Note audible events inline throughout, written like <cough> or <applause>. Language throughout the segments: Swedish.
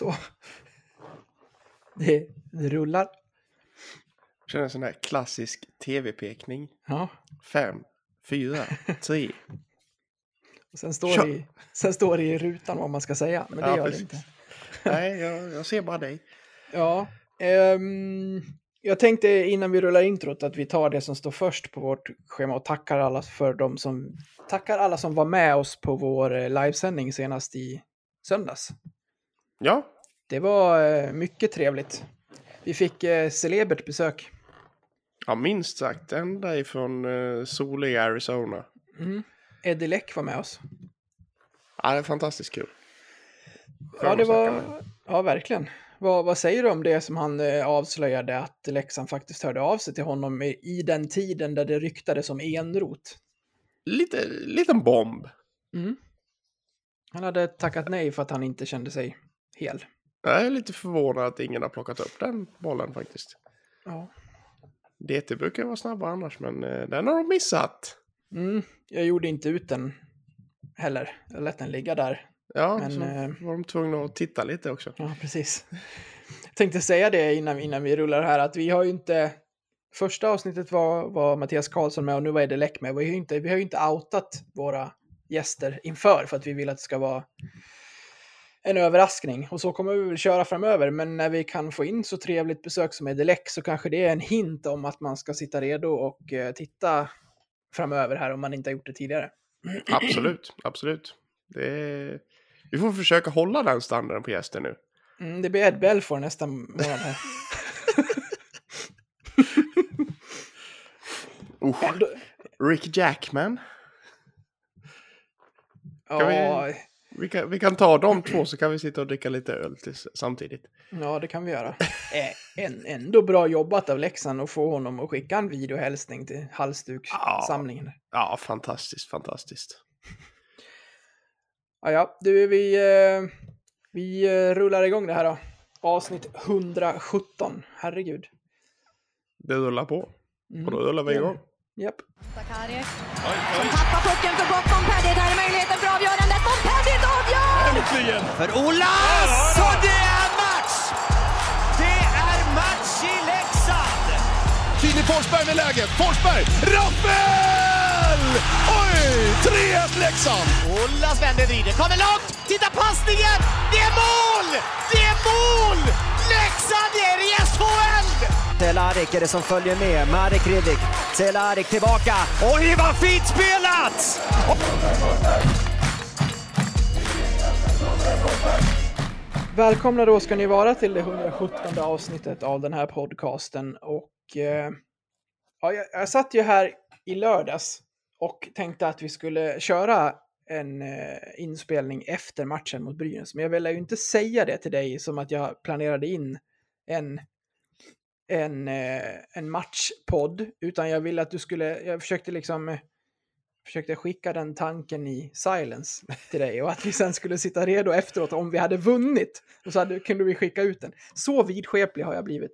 Så. Det, det rullar. Känner en sån här klassisk tv-pekning. Ja. Fem, fyra, tre. Och sen, står Kör. det i, sen står det i rutan vad man ska säga, men det Ja, gör precis. det inte. Nej, jag, jag ser bara dig. Ja. ehm, jag tänkte innan vi rullar introt att vi tar det som står först på vårt schema och tackar alla för de som tackar alla som var med oss på vår eh, livesändning senast i söndags. Ja, Det var eh, mycket trevligt. Vi fick eh, celebert besök. ja minst sagt. Ända ifrån uh, soliga Arizona. Mm. Eddie Leck var med oss. Ja, det är fantastiskt kul. Skön Ja, det var... Ja, verkligen. Vad, vad säger du om det som han eh, avslöjade att Leksand faktiskt hörde av sig till honom i, i den tiden där det ryktades om enrot? Lite, liten bomb. Mm. Han hade tackat nej för att han inte kände sig hel. Jag är lite förvånad att ingen har plockat upp den bollen faktiskt. Ja. DT brukar vara snabba annars, men eh, den har de missat. Mm. Jag gjorde inte ut den heller. Jag lät den ligga där. Ja, Men, så eh, var de tvungna att titta lite också. Ja, precis. Jag tänkte säga det innan, innan vi rullar här, att vi har ju inte... Första avsnittet var, var Mattias Karlsson med och nu var Eddie Läck med. Vi har, ju inte, vi har ju inte outat våra gäster inför för att vi vill att det ska vara en överraskning. Och så kommer vi väl köra framöver, men när vi kan få in så trevligt besök som Eddie Läck så kanske det är en hint om att man ska sitta redo och eh, titta framöver här om man inte har gjort det tidigare. <clears throat> Absolut, absolut. Det är... Vi får försöka hålla den standarden på gäster nu. Mm, det blir Ed Belfour nästa månad här. <laughs> Usch. Rick Jackman. ja, vi- Vi kan, vi kan ta de <clears throat> två så kan vi sitta och dricka lite öl tills, samtidigt. Ja, det kan vi göra. <laughs> Eh, en, ändå bra jobbat av Leksand att få honom att skicka en videohälsning till halsdukssamlingen. Ja, fantastiskt, fantastiskt. Ja, ja, du, vi, eh, vi eh, rullar igång det här då. Avsnitt 117. Herregud. Det rullar på. Mm. Och då rullar vi igång. Japp. Sakaric som tappar pucken för gott. Montpellier, där är möjligheten för avgörandet. Äntligen! För Olas! Och det är match! Det är match i Leksand! Filip Forsberg med läget. Forsberg! Rappel! Oj! 3-1 Leksand! Olas vänder, vrider, kommer långt! Titta passningen! Det är mål! Det är mål! Leksand är i SHL! Cehlárik är det som följer med. Marek Hrivik. Cehlárik tillbaka. Oj, vad fint spelat! Välkomna då ska ni vara till det 117 avsnittet av den här podcasten. Och eh, ja, jag, jag satt ju här i lördags och tänkte att vi skulle köra en eh, inspelning efter matchen mot Brynäs. Men jag ville ju inte säga det till dig som att jag planerade in en, en, eh, en matchpodd, utan jag ville att du skulle, jag försökte liksom eh, försökte skicka den tanken i silence till dig och att vi sen skulle sitta redo efteråt om vi hade vunnit. Och så hade, kunde vi skicka ut den. Så vidskeplig har jag blivit.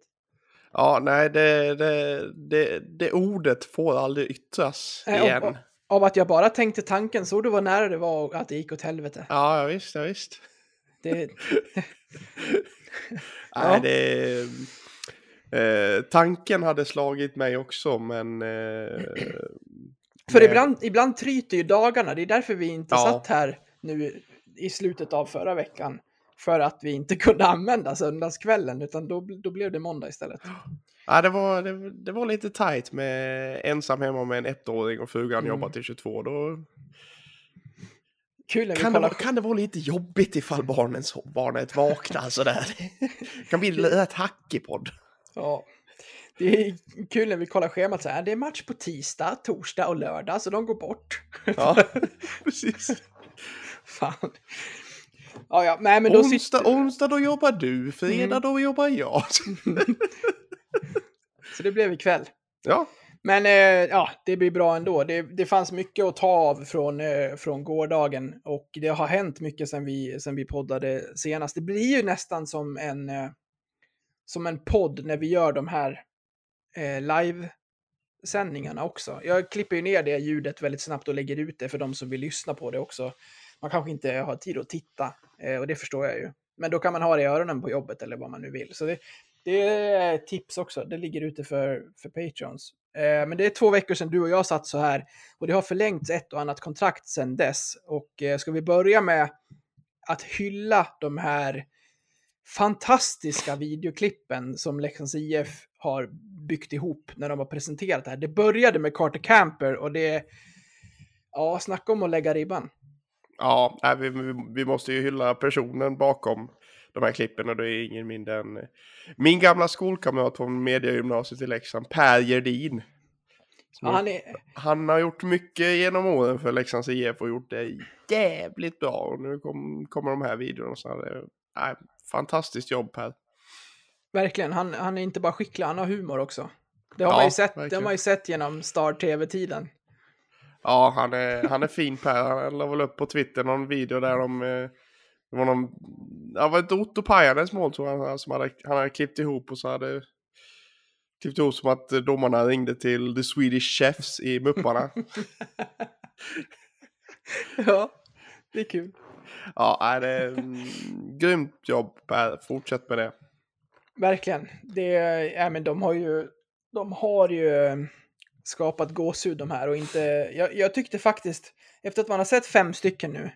Ja, nej, det, det, det, det ordet får aldrig yttras Nej, igen. Av, av att jag bara tänkte tanken, så du vad nära det var att det gick åt helvete. Ja, ja, visst, ja, visst. Det, <laughs> Nej, det... Eh, tanken hade slagit mig också, men... Eh, för Nej. ibland, ibland tryter ju dagarna, det är därför vi inte Ja. satt här nu i slutet av förra veckan. För att vi inte <laughs> kunde använda söndagskvällen, utan då, då blev det måndag istället. ja, det, var, det, det var lite tajt med ensam hemma med en ettåring och frugan Mm. jobbar till 22. Då Kul kan det, kollar kan det vara lite jobbigt ifall barnen, barnet vaknar sådär. Det <laughs> kan bli rätt hackig podd. Ja. Det är kul när vi kollar schemat så här. Det är match på tisdag, torsdag och lördag, så de går bort. Ja, <laughs> precis. Fan. Ja, ja, nej men då Onsdag, sitter... onsdag då jobbar du, fredag Mm. då jobbar jag. <laughs> Så det blev ikväll. Ja, Men eh, ja, det blir bra ändå. Det, det fanns mycket att ta av från, eh, från gårdagen och det har hänt mycket sen vi, sen vi poddade senast. Det blir ju nästan som en, eh, som en podd när vi gör de här eh, live-sändningarna också. Jag klipper ju ner det ljudet väldigt snabbt och lägger ut det för de som vill lyssna på det också. Man kanske inte har tid att titta eh, och det förstår jag ju. Men då kan man ha det i öronen på jobbet eller vad man nu vill. Så det, det är ett tips också. Det ligger ute för, för Patreons. Eh, men det är två veckor sedan du och jag satt så här och det har förlängts ett och annat kontrakt sedan dess. Och eh, ska vi börja med att hylla de här fantastiska videoklippen som Leksands IF har byggt ihop när de har presenterat det här. Det började med Carter Camper och det... Ja, snacka om att lägga ribban. Ja, vi, vi, måste ju hylla personen bakom de här klippen och det är ingen mindre än min gamla skolkamrat från mediegymnasiet i Leksand, Per Gerdin. Ja, han, är, Han har gjort mycket genom åren för Leksands IF och gjort det jävligt bra. Och nu kom, kommer de här videorna. Så det, nej, fantastiskt jobb Per. Verkligen, han, han är inte bara skicklig, han har humor också. Det har, Ja, man, ju sett, det har man ju sett genom Star TV-tiden. Ja, han är, han är fin Per. Han la väl upp på Twitter någon video där de... eh, Det var någon... Det var ett Otto Pajanens mål tror jag som hade, han hade klippt ihop och så hade... Klippt ihop som att domarna ringde till The Swedish Chefs i Mupparna. <laughs> ja, det är kul. ja, det är mm, grymt jobb Per. Fortsätt med det. Verkligen. Det, ja, men de har ju, de har ju eh, skapat gåshud de här och inte, jag, jag tyckte faktiskt, efter att man har sett fem stycken nu,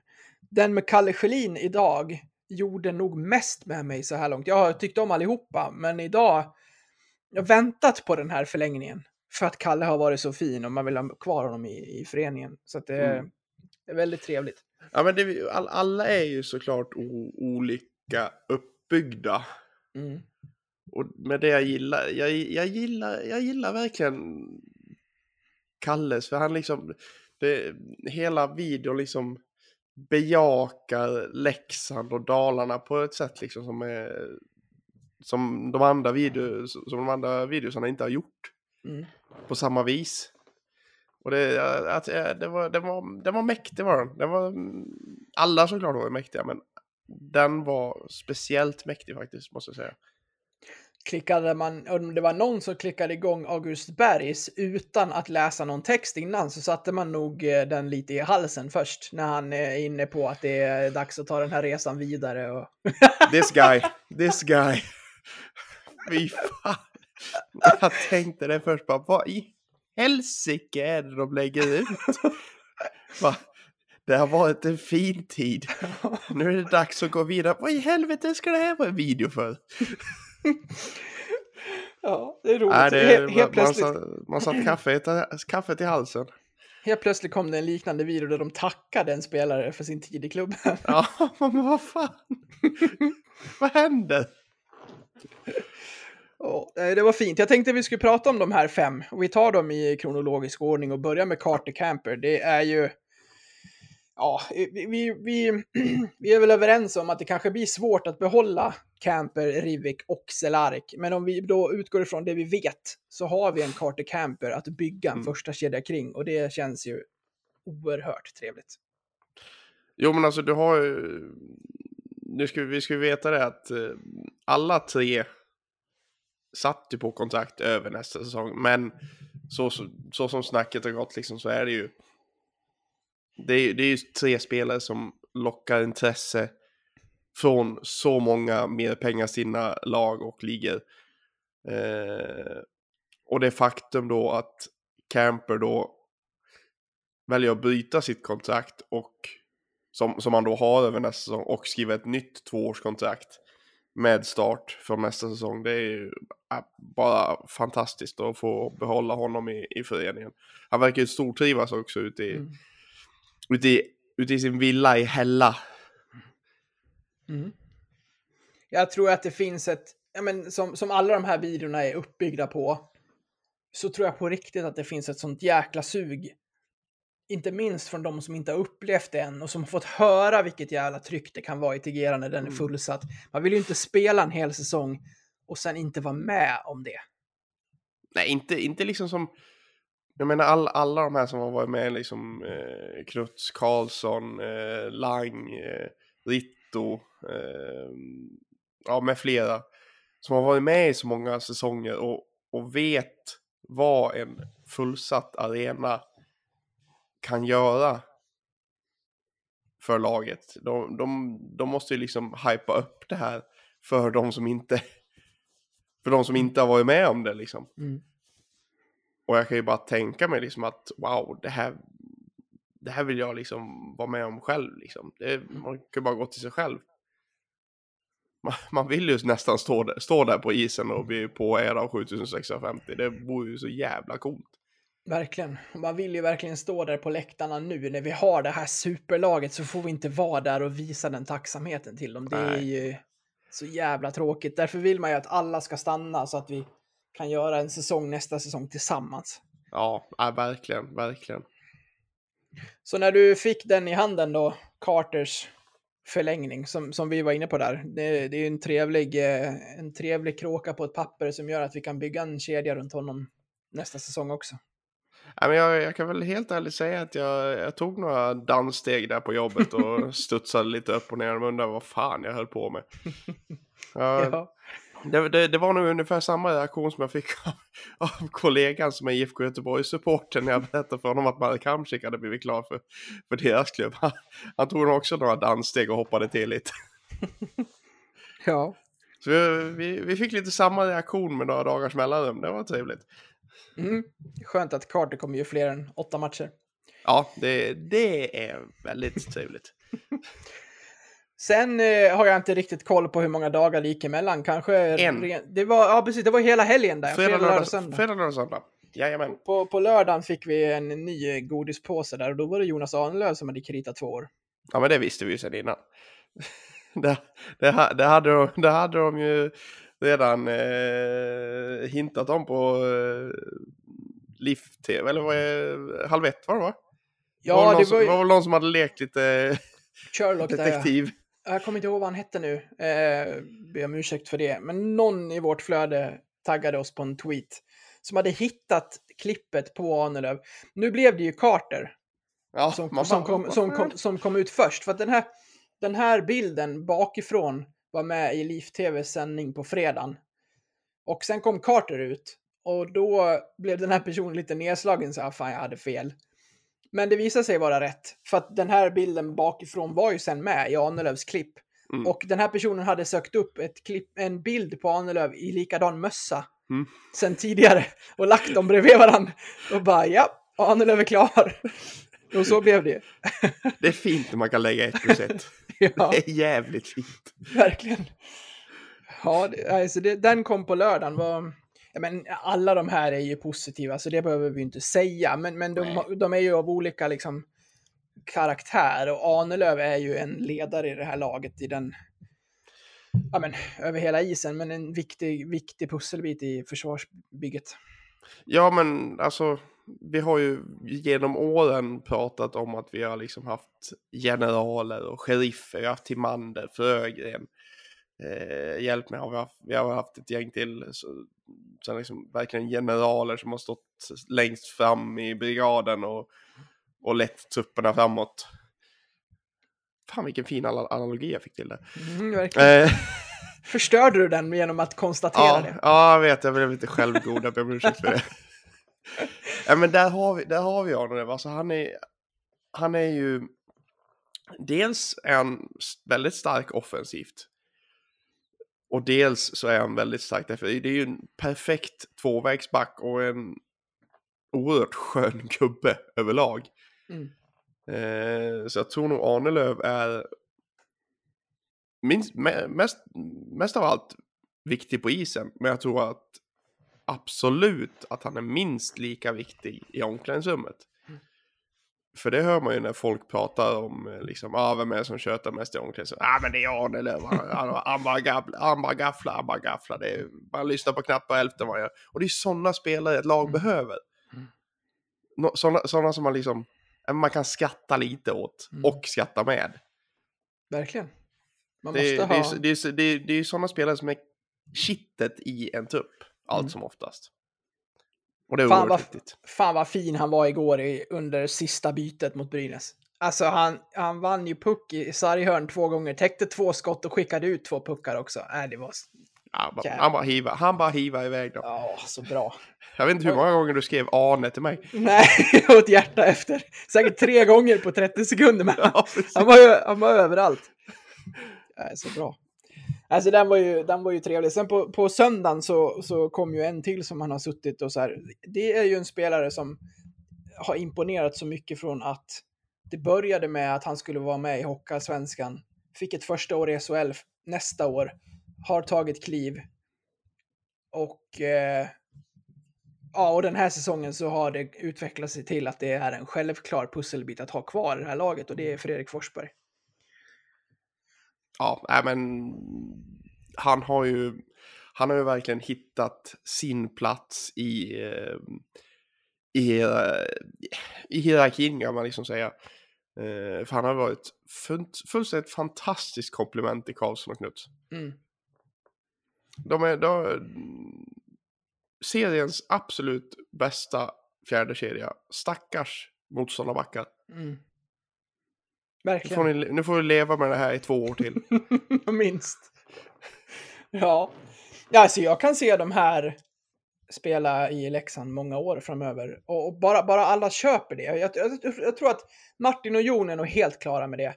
den med Kalle Schelin idag gjorde nog mest med mig så här långt. Jag har tyckt om allihopa, men idag, jag har väntat på den här förlängningen för att Kalle har varit så fin och man vill ha kvar honom i, i föreningen. Så att det, Mm. är väldigt trevligt. Ja, men det, all, alla är ju såklart o, olika uppbyggda. Mm. Och med det jag gillar, jag, jag gillar, jag gillar verkligen Kalles, för han liksom, det, hela videon liksom bejakar Leksand och Dalarna på ett sätt liksom som är, som de andra video, som de andra videosarna inte har gjort Mm. på samma vis. Och det, att, eh, det, var, det, var, det var mäktig var den. den var, alla såklart var mäktiga, men den var speciellt mäktig faktiskt, måste jag säga klickade man, om det var någon som klickade igång August Bergs utan att läsa någon text innan så satte man nog eh, den lite i halsen först när han är inne på att det är dags att ta den här resan vidare. Och... <laughs> This guy, this guy. Fy fan. Jag tänkte det först bara, vad i helsike är det de lägger ut? Va? Det har varit en fin tid. Nu är det dags att gå vidare. Vad i helvete ska det här vara en video för? <laughs> Ja, det är roligt. Nej, det, He- helt, man, plötsligt, satt, man satt kaffet, kaffet i halsen. helt plötsligt kom det en liknande video där de tackade en spelare för sin tid i klubben. Ja, <laughs> men vad fan? <laughs> vad händer? Ja, eh, det var fint. Jag tänkte vi skulle prata om de här fem vi tar dem i kronologisk ordning och börjar med Carter Camper. Det är ju... Ja, vi, vi, <clears throat> vi, är väl överens om att det kanske blir svårt att behålla Camper, Rivik och Cehlarik. Men om vi då utgår ifrån det vi vet så har vi en Carter Camper att bygga en Mm. första kedja kring och det känns ju oerhört trevligt. Jo, men alltså du har ju... Nu ska, vi- ska ju veta det att eh, alla tre satt ju på kontrakt över nästa säsong. Men så, så, så som snacket har gått liksom så är det ju... Det är, det är ju tre spelare som lockar intresse från så många mer pengar sina lag och ligor. Eh, och det faktum då att Camper då väljer att bryta sitt kontrakt och som, som han då har över nästa säsong och skriva ett nytt tvåårskontrakt med start från nästa säsong. Det är ju bara fantastiskt att få behålla honom i, i föreningen. Han verkar ju stortrivas också ute i, Mm ute i, ute i sin villa i Hälla. Mm. Jag tror att det finns ett, ja men som, som alla de här videorna är uppbyggda på, så tror jag på riktigt att det finns ett sånt jäkla sug. Inte minst från de som inte har upplevt det än och som har fått höra vilket jävla tryck det kan vara i Tegera när den är Mm. fullsatt. Man vill ju inte spela en hel säsong och sen inte vara med om det. Nej, inte, inte liksom som... Jag menar all, alla de här som har varit med, liksom eh, Knuts, Karlsson, eh, Lang, eh, Ritto, eh, ja med flera. Som har varit med i så många säsonger och, och vet vad en fullsatt arena kan göra. för laget. De, de, de måste ju liksom hypa upp det här för de som inte, för de som inte har varit med om det liksom. Mm. Och jag kan ju bara tänka mig liksom att wow, det här, det här vill jag liksom vara med om själv liksom. Det, man kan ju bara gå till sig själv. Man, man vill ju nästan stå där, stå där på isen och bli påhead av 7650. Det vore ju så jävla coolt. Verkligen. Man vill ju verkligen stå där på läktarna nu. När vi har det här superlaget så får vi inte vara där och visa den tacksamheten till dem. Det är Nej. ju så jävla tråkigt. Därför vill man ju att alla ska stanna så att vi kan göra en säsong nästa säsong tillsammans. Ja, ja verkligen, verkligen. Så när du fick den i handen då, Carters förlängning som, som vi var inne på där. Det, det är ju en trevlig, eh, en trevlig kråka på ett papper som gör att vi kan bygga en kedja runt honom nästa säsong också. Ja, men jag, jag kan väl helt ärligt säga att jag, jag tog några danssteg där på jobbet och <laughs> studsade lite upp och ner och undrade vad fan jag höll på med. <laughs> Ja, Ja. Det, det, det var nog ungefär samma reaktion som jag fick av, av kollegan som är IFK Göteborg-supporter när jag berättade för honom att Marek Hamsik hade blivit klar för, för deras klubb. Han, han tog nog också några danssteg och hoppade till lite. <laughs> ja. Så vi, vi, vi fick lite samma reaktion med några dagars mellanrum. Det var trevligt. Mm. Skönt att Carter kommer ju fler än åtta matcher. Ja, det, det är väldigt trevligt. <laughs> Sen eh, har jag inte riktigt koll på hur många dagar det gick emellan. Kanske... En. ren- Det var, ja, precis. Det var hela helgen där. Fredag, lördag, söndag. fredag, lördag, söndag. Jajamän. På, på lördagen fick vi en ny godispåse där och då var det Jonas Ahnelöv som hade kritat två år. Ja, men det visste vi ju sedan innan. <laughs> det, det, det, hade de, det hade de ju redan eh, hintat om på eh, LIF-TV, eller vad är Halv ett var det va? Ja, var det, någon det som, var ju var väl någon som hade lekt lite Sherlock detektiv. Jag kommer inte ihåg vad han hette nu. Eh, ber om ursäkt för det. Men någon i vårt flöde taggade oss på en tweet som hade hittat klippet på Ahnelöv. Nu blev det ju Carter Ja, som, man som, kom, som, kom, som kom ut först. För att den här, den här bilden bakifrån var med i LIF-TVs sändning på fredagen. Och sen kom Carter ut och då blev den här personen lite nedslagen så här, fan jag hade fel. Men det visade sig vara rätt, för att den här bilden bakifrån var ju sen med i Ahnelövs klipp. Mm. Och den här personen hade sökt upp ett klipp, en bild på Ahnelöv i likadan mössa Mm. sen tidigare och lagt dem bredvid varandra. Och bara ja, Ahnelöv är klar. Och så blev det. Det är fint när man kan lägga ett plus ett. <laughs> Ja, Det är jävligt fint. verkligen. Ja, det, alltså det, den kom på lördagen. Var, men alla de här är ju positiva, så det behöver vi inte säga. Men, men de, de är ju av olika liksom, karaktär och Ahnelöv är ju en ledare i det här laget i den, ja men över hela isen, men en viktig, viktig pusselbit i försvarsbygget. Ja, men alltså, vi har ju genom åren pratat om att vi har liksom haft generaler och sheriffer. Vi har haft Timander, Frögren. Eh, hjälp har vi, haft, vi har haft ett gäng till. Så, sen liksom verkligen generaler som har stått längst fram i brigaden och, och lett trupperna framåt. Fan vilken fin ana- analogi jag fick till det. Mm, verkligen. Eh, <laughs> Förstörde du den genom att konstatera ja, det? ja, jag vet, jag blev lite självgod, jag ber om ursäkt för det. <laughs> ja, men där har vi, där har vi honom. Alltså, han, är, han är ju dels en väldigt stark offensivt. Och dels så är han väldigt stark därför det är ju en perfekt tvåvägsback och en oerhört skön <laughs> gubbe överlag. Mm. Eh, så jag tror nog Arnelöv är minst, me- mest, mest av allt viktig på isen. Men jag tror att absolut att han är minst lika viktig i omklädningsrummet. För det hör man ju när folk pratar om eh, liksom, ah, vem är det som tjötar mest i omklädningsrummet? Ah, men det är Arnelöv, han, han, bara gafflar, han bara gafflar. Det är, man lyssnar på knappt hälften han gör. Och det är sådana spelare ett lag behöver. Nå- Sådana, sådana som man liksom, eh, man kan skratta lite åt Mm. och skratta med. Verkligen. Man Det, måste det, ha... är, det, är, det, är, det är sådana spelare som är kittet i en trupp, allt Mm. som oftast. Och det Fan vad, fan vad fin han var igår i, under sista bytet mot Brynäs. Alltså han, han vann ju puck i sarghörn två gånger, täckte två skott och skickade ut två puckar också. Äh, det var Han bara, han bara hiva, han bara hiva iväg dem. Ja, så bra. <laughs> Jag vet inte hur många gånger du skrev Arne till mig. <laughs> Nej, <laughs> och ett hjärta efter. Säkert tre gånger på 30 sekunder. Men Ja, han, var ju, han var överallt. Ja, så bra. Alltså den var ju, den var ju trevlig. Sen på, på söndagen så, så kom ju en till som han har suttit och så här. Det är ju en spelare som har imponerat så mycket från att det började med att han skulle vara med i Hockeyallsvenskan. Fick ett första år i SHL nästa år. Har tagit kliv. Och eh, ja, och den här säsongen så har det utvecklat sig till att det är en självklar pusselbit att ha kvar i det här laget och det är Fredrik Forsberg. Ja, nej men han har ju, han har ju verkligen hittat sin plats i, eh, i, eh, i hierarkin kan man liksom säga. Eh, För han har varit full- fullständigt fantastiskt komplement till Karlsson och Knuts. Mm. De är, de, seriens absolut bästa fjärde kedja. Stackars motståndarbackar. Mm. Nu Verkligen. får, ni, nu får vi leva med det här i två år till. <laughs> Minst. Ja. ja, alltså jag kan se de här spela i Leksand många år framöver. Och, och bara, bara alla köper det. Jag, jag, jag, tror att Martin och Jon är nog helt klara med det.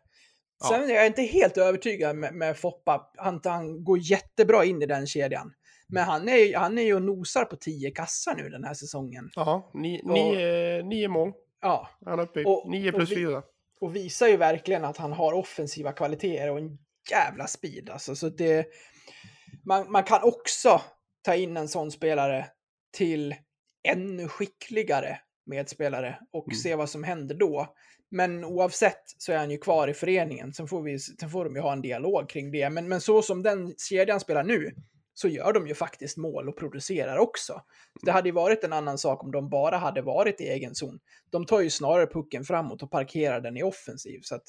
Sen är jag inte helt övertygad med, med Foppa. Han, han går jättebra in i den kedjan. Men han är, han är ju och nosar på 10 kassar nu den här säsongen. Ja, ni, Och- nio, nio mål. Ja, Han är uppe i nio plus fyra. Och visar ju verkligen att han har offensiva kvaliteter och en jävla speed. Alltså, så det, man, man kan också ta in en sån spelare till ännu skickligare medspelare och Mm. se vad som händer då. Men oavsett så är han ju kvar i föreningen. Sen får, vi, sen får de ju ha en dialog kring det. Men, men så som den kedjan spelar nu så gör de ju faktiskt mål och producerar också. Det hade ju varit en annan sak om de bara hade varit i egen zon. De tar ju snarare pucken framåt och parkerar den i offensiv. Så att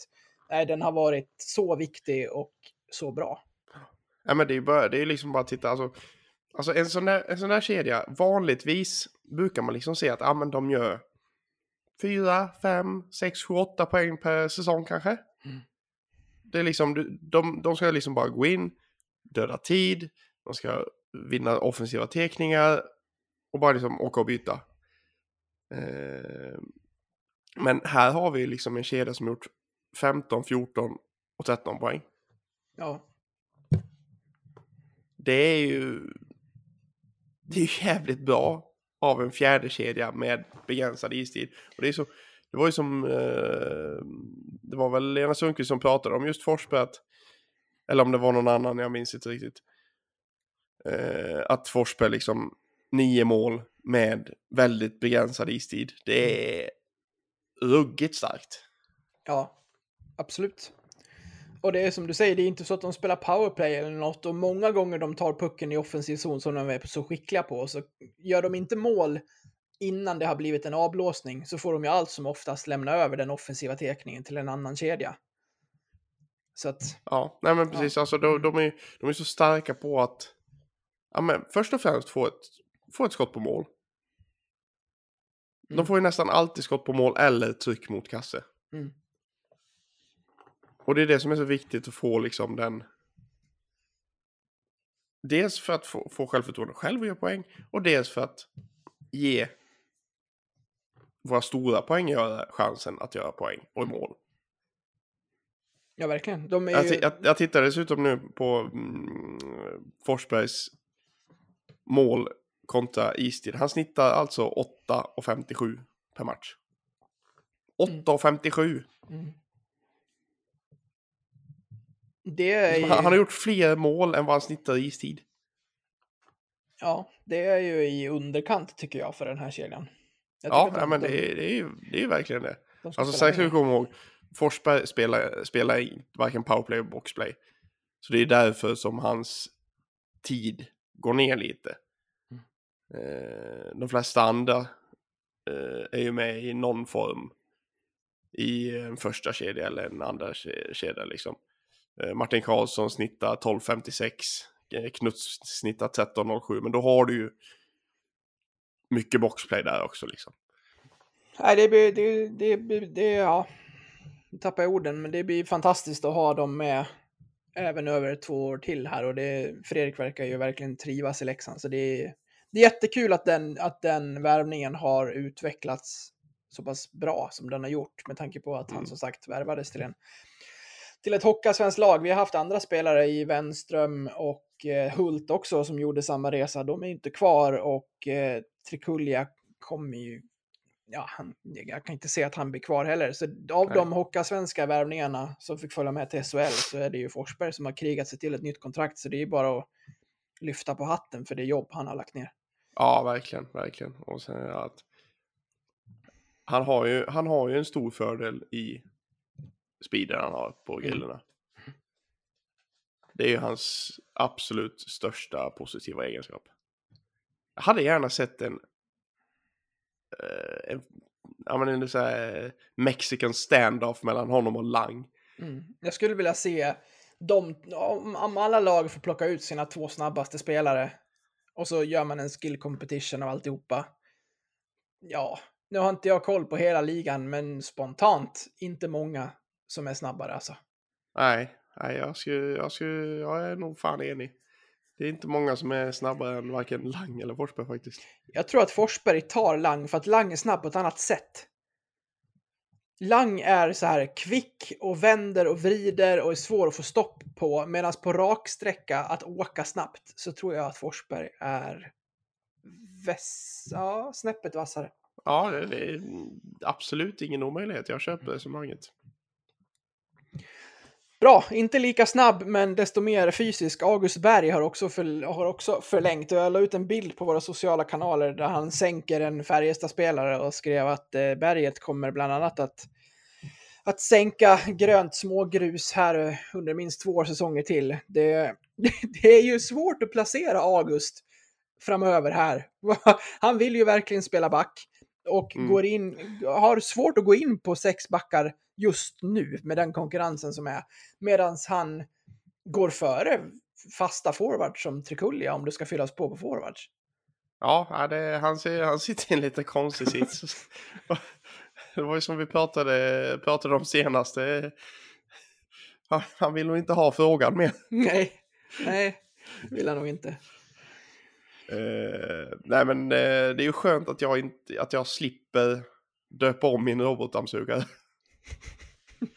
nej, den har varit så viktig och så bra. Ja, men det är ju bara, det är liksom bara att titta, alltså, alltså en, sån där, en sån där kedja, vanligtvis brukar man liksom se att ah, men de gör 4, 5, 6, 7, 8 poäng per säsong kanske. Mm. Det är liksom, de, de ska liksom bara gå in, döda tid, de ska vinna offensiva tekningar och bara liksom åka och byta. Eh, men här har vi liksom en kedja som gjort 15, 14 och 13 poäng. Ja, det är ju det är ju jävligt bra av en fjärde kedja med begränsad istid. Och det, är så, det var ju som, eh, det var väl Lena Sundqvist som pratade om just Forsberg, att, eller om det var någon annan, jag minns inte riktigt. Eh, att Forsberg liksom, nio mål med väldigt begränsad istid, det är ruggigt starkt. ja, absolut. Och det är som du säger, det är inte så att de spelar powerplay eller något och många gånger de tar pucken i offensiv zon som de är så skickliga på så gör de inte mål innan det har blivit en avblåsning så får de ju allt som oftast lämna över den offensiva tekningen till en annan kedja. Så att, Ja, nej men precis. Alltså, de, de, är, de är så starka på att ja, men först och främst få ett, få ett skott på mål. De Mm. får ju nästan alltid skott på mål eller tryck mot kasse. Mm. Och det är det som är så viktigt att få liksom den... Dels för att få, få självförtroende själv och göra poäng. Och dels för att ge våra stora poänggörare chansen att göra poäng och i mål. ja verkligen. De är Jag, ju... ti- jag, jag tittar dessutom nu på mm, Forsbergs mål kontra istid. Han snittar alltså 8,57 per match. 8,57! Mm. Ju... Han, han har gjort fler mål än vad han snittar i istid. Ja, det är ju i underkant tycker jag för den här kedjan. Ja, nej, men de- det är, det, är ju, det är ju verkligen det. de Alltså sen ska vi komma ihåg, Forsberg spelar, spelar varken powerplay eller boxplay. Så det är därför som hans tid går ner lite. Mm. Eh, de flesta andra eh, är ju med i någon form i en första kedja eller en andra ke- kedja liksom. Eh, Martin Karlsson snittar 12.56, eh, Knuts snittar 13.07, men då har du ju mycket boxplay där också liksom. Nej, det blir, det, det, blir- det, ja, nu tappar jag orden, men det blir fantastiskt att ha dem med även över två år till här och det, Fredrik verkar ju verkligen trivas i Leksand. Så det är, det är jättekul att den, att den värvningen har utvecklats så pass bra som den har gjort med tanke på att han Mm. som sagt värvades till en till ett Hockeyallsvenskt lag. Vi har haft andra spelare i Wenström och eh, Hult också som gjorde samma resa. De är inte kvar och eh, Trikulja kommer ju ja, han, jag kan inte se att han blir kvar heller. Så av Nej. de Hockeyallsvenska värvningarna som fick följa med till SHL så är det ju Forsberg som har krigat sig till ett nytt kontrakt. Så det är ju bara att lyfta på hatten för det jobb han har lagt ner. Ja, verkligen, verkligen. Och sen att han har ju, han har ju en stor fördel i speeden han har på grillorna. Det är ju hans absolut största positiva egenskap. Jag hade gärna sett en, en ja men en så här mexican standoff mellan honom och Lang. Mm. Jag skulle vilja se de, om, om alla lag får plocka ut sina två snabbaste spelare och så gör man en skill competition av alltihopa. Ja, nu har inte jag koll på hela ligan, men spontant inte många som är snabbare alltså. Nej, nej jag, skulle, jag, skulle, jag är nog fan enig. Det är inte många som är snabbare än varken Lang eller Forsberg faktiskt. Jag tror att Forsberg tar Lang för att Lang är snabb på ett annat sätt. Lang är så här kvick och vänder och vrider och är svår att få stopp på. Medan på raksträcka, att åka snabbt, så tror jag att Forsberg är väss... ja, snäppet vassare. Ja, det, det är absolut ingen omöjlighet. Jag köper resonemanget. Bra, inte lika snabb men desto mer fysisk. August Berg har också, för, har också förlängt och jag la ut en bild på våra sociala kanaler där han sänker en Färjestad-spelare och skrev att eh, berget kommer bland annat att, att sänka grönt smågrus här eh, under minst två säsonger till. Det, <laughs> det är ju svårt att placera August framöver här. <laughs> Han vill ju verkligen spela back och Mm. går in, har svårt att gå in på sex backar just nu med den konkurrensen som är. Medan han går före fasta forwards som Trikulja om det ska fyllas på på forwards. Ja, det, han, ser, han sitter i en lite konstig sits. <laughs> Det var ju som vi pratade, pratade om senast. Han, han vill nog inte ha frågan mer. Nej, nej, vill han nog inte. Eh, nej men eh, det är ju skönt att jag, inte, att jag slipper döpa om min robotdammsugare.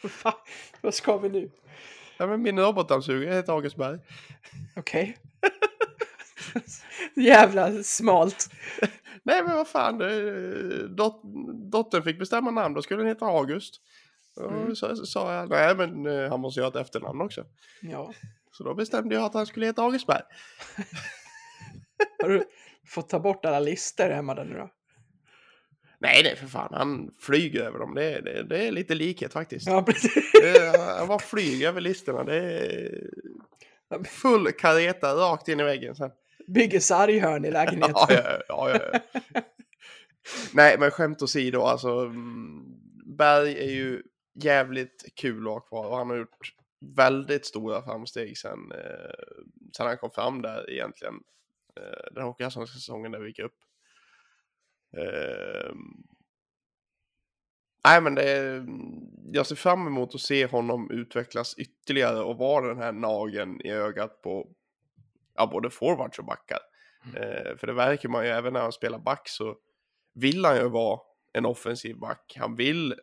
<laughs> Va? Vad ska vi nu? Ja, men min robotdammsugare heter August Berg. Okej. <laughs> Jävla smalt. Nej men vad fan, eh, dot, dottern fick bestämma namn, då skulle den heta August. Mm. så, så sa jag, nej men han måste ju ha ett efternamn också. Ja. Så då bestämde jag att han skulle heta August Berg. <laughs> Har du fått ta bort alla listor hemma där nu då? Nej, nej för fan, han flyger över dem. Det, är- det, det är lite likhet faktiskt. Ja, precis. Det Han bara flyger över listorna. Det är full kareta rakt in i väggen sen. Bygger sarghörn i lägenheten. <laughs> Ja, ja, ja, ja, ja. Nej, men skämt åsido, alltså. mm, Berg är ju jävligt kul att ha kvar och han har gjort väldigt stora framsteg sen, eh, sen han kom fram där egentligen. Eh, den hockeyallsvenska säsongen där vi gick upp. Eh, nej, men det är, jag ser fram emot att se honom utvecklas ytterligare och vara den här nagen i ögat på ja, både forwards och backar. Eh, för det verkar man ju, även när han spelar back så vill han ju vara en offensiv back. Han vill,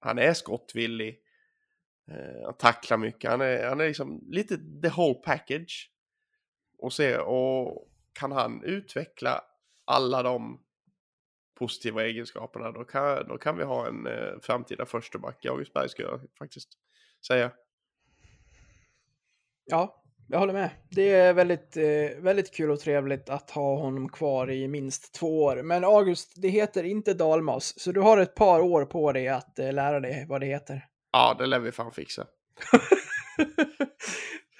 han är skottvillig. Eh, han tacklar mycket. Han är, han är liksom lite the whole package. Och se, och kan han utveckla alla de positiva egenskaperna då kan, då kan vi ha en eh, framtida första back i Augustberg ska jag faktiskt säga. Ja, jag håller med. Det är väldigt, eh, väldigt kul och trevligt att ha honom kvar i minst två år. Men August, det heter inte dalmas, så du har ett par år på dig att eh, lära dig vad det heter. Ja, det lär vi fan fixa. <laughs>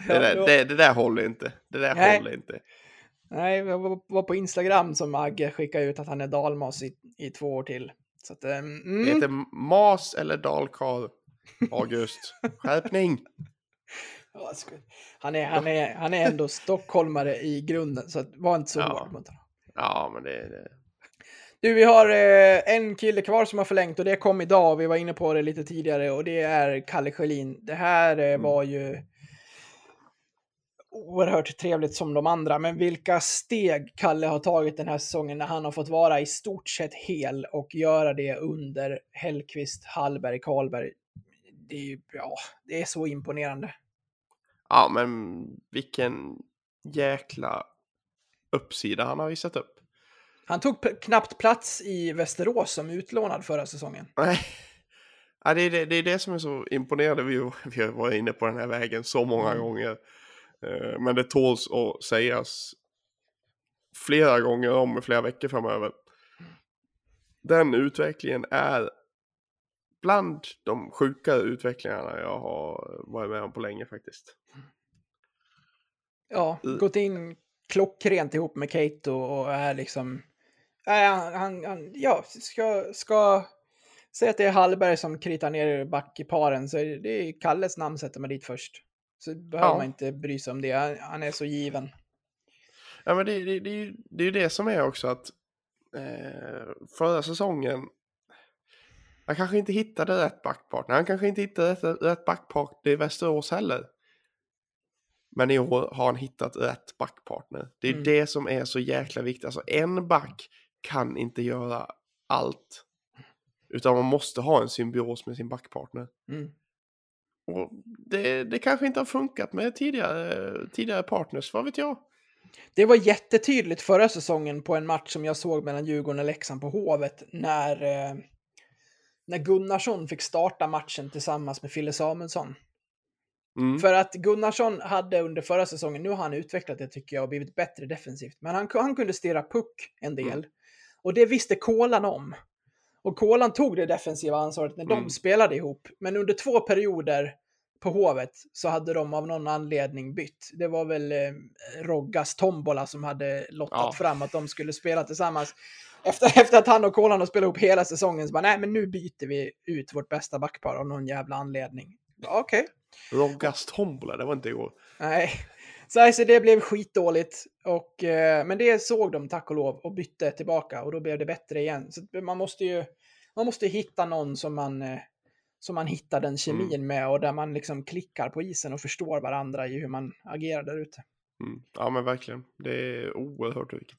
Det, Ja, där, då- det, det där håller inte. Det där Nej. håller inte. Nej, jag var på Instagram som Agge skickade ut att han är dalmas i, i två år till. Så att, eh, mm, Det heter Mas eller Dalkarl. August. <laughs> Skärpning. han, är, han, är, han är ändå stockholmare i grunden, så var inte så Ja. hård mot honom. Ja, men det... det... Du, vi har eh, en kille kvar som har förlängt och det kom idag. Vi var inne på det lite tidigare och det är Kalle Schelin. Det här eh, Mm. var ju... oerhört trevligt som de andra, men vilka steg Kalle har tagit den här säsongen när han har fått vara i stort sett hel och göra det under Hellqvist, Hallberg, Karlberg. Det är, ju- ja, det är så imponerande. Ja, men vilken jäkla uppsida han har visat upp. Han tog knappt plats i Västerås som utlånad förra säsongen. <laughs> Nej. Ja, det, är det, det är det som är så imponerande. Vi, vi har varit inne på den här vägen så många Mm. gånger. Eh, Men det tåls att sägas flera gånger om i flera veckor framöver. Den utvecklingen är bland de sjukare utvecklingarna jag har varit med om på länge faktiskt. Ja, gått in klockrent ihop med Kato och är liksom... Nej, han, han, han ja, ska, ska säga att det är Hallberg som kritar ner back i paren så det är Kalles namn sätter man dit först. Så behöver Ja. man inte bry sig om det, han, han är så given. Ja, men det, det, det, är ju- det är ju det som är också att eh, förra säsongen han kanske inte hittade rätt backpartner. Han kanske inte hittade rätt, rätt backpartner i Västerås heller. Men i år har han hittat rätt backpartner. Det är Mm. det som är så jäkla viktigt. Alltså en back kan inte göra allt. Utan man måste ha en symbios med sin backpartner. Mm. Och det, det kanske inte har funkat med tidigare, tidigare partners, vad vet jag? Det var jättetydligt förra säsongen på en match som jag såg mellan Djurgården och Leksand på Hovet när, eh, när Gunnarsson fick starta matchen tillsammans med Fille Samuelsson. Mm. För att Gunnarsson hade under förra säsongen, nu har han utvecklat det tycker jag och blivit bättre defensivt, men han, han kunde stirra puck en del. Mm. Och det visste Kolan om. Och Kolan tog det defensiva ansvaret när de Mm. spelade ihop. Men under två perioder på Hovet så hade de av någon anledning bytt. Det var väl eh, Roggas tombola som hade lottat Ja. fram att de skulle spela tillsammans. Efter, efter att han och Kolan har spelat ihop hela säsongen så bara, nej men nu byter vi ut vårt bästa backpar av någon jävla anledning. Okej. Roggas tombola, det var inte igår. Nej, så alltså det blev skitdåligt. Och, eh, men det såg de tack och lov och bytte tillbaka och då blev det bättre igen. Så man måste ju man måste hitta någon som man, eh, som man hittar den kemin med och där man liksom klickar på isen och förstår varandra i hur man agerar där ute. Mm. Ja men verkligen. Det är oerhört viktigt.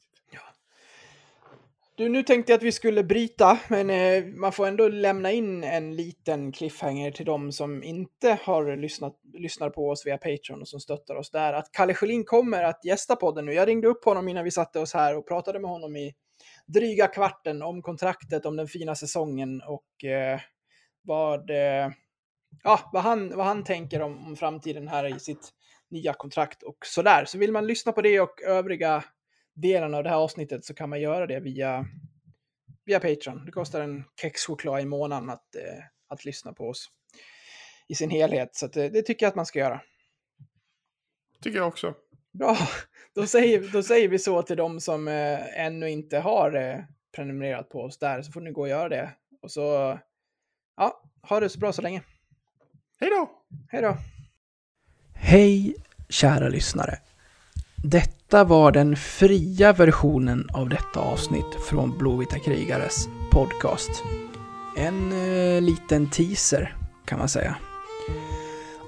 Du, nu tänkte jag att vi skulle bryta, men eh, man får ändå lämna in en liten cliffhanger till de som inte har lyssnat lyssnar på oss via Patreon och som stöttar oss där. Att Kalle Schelin kommer att gästa podden nu. Jag ringde upp honom innan vi satte oss här och pratade med honom i dryga kvarten om kontraktet, om den fina säsongen och eh, vad, eh, ja, vad, han, vad han tänker om, om framtiden här i sitt nya kontrakt och sådär. Så vill man lyssna på det och övriga delen av det här avsnittet så kan man göra det via, via Patreon. Det kostar en kexchoklad i månaden att, eh, att lyssna på oss i sin helhet. Så att, eh, det tycker jag att man ska göra. Tycker jag också. Bra, <laughs> då säger, då säger vi så till de som eh, ännu inte har eh, prenumererat på oss där, så får ni gå och göra det. Och så, ja, ha det så bra så länge. Hej då! Hej då! Hej, kära lyssnare. Detta var den fria versionen av detta avsnitt från Blåvita krigares podcast. En eh, liten teaser, kan man säga.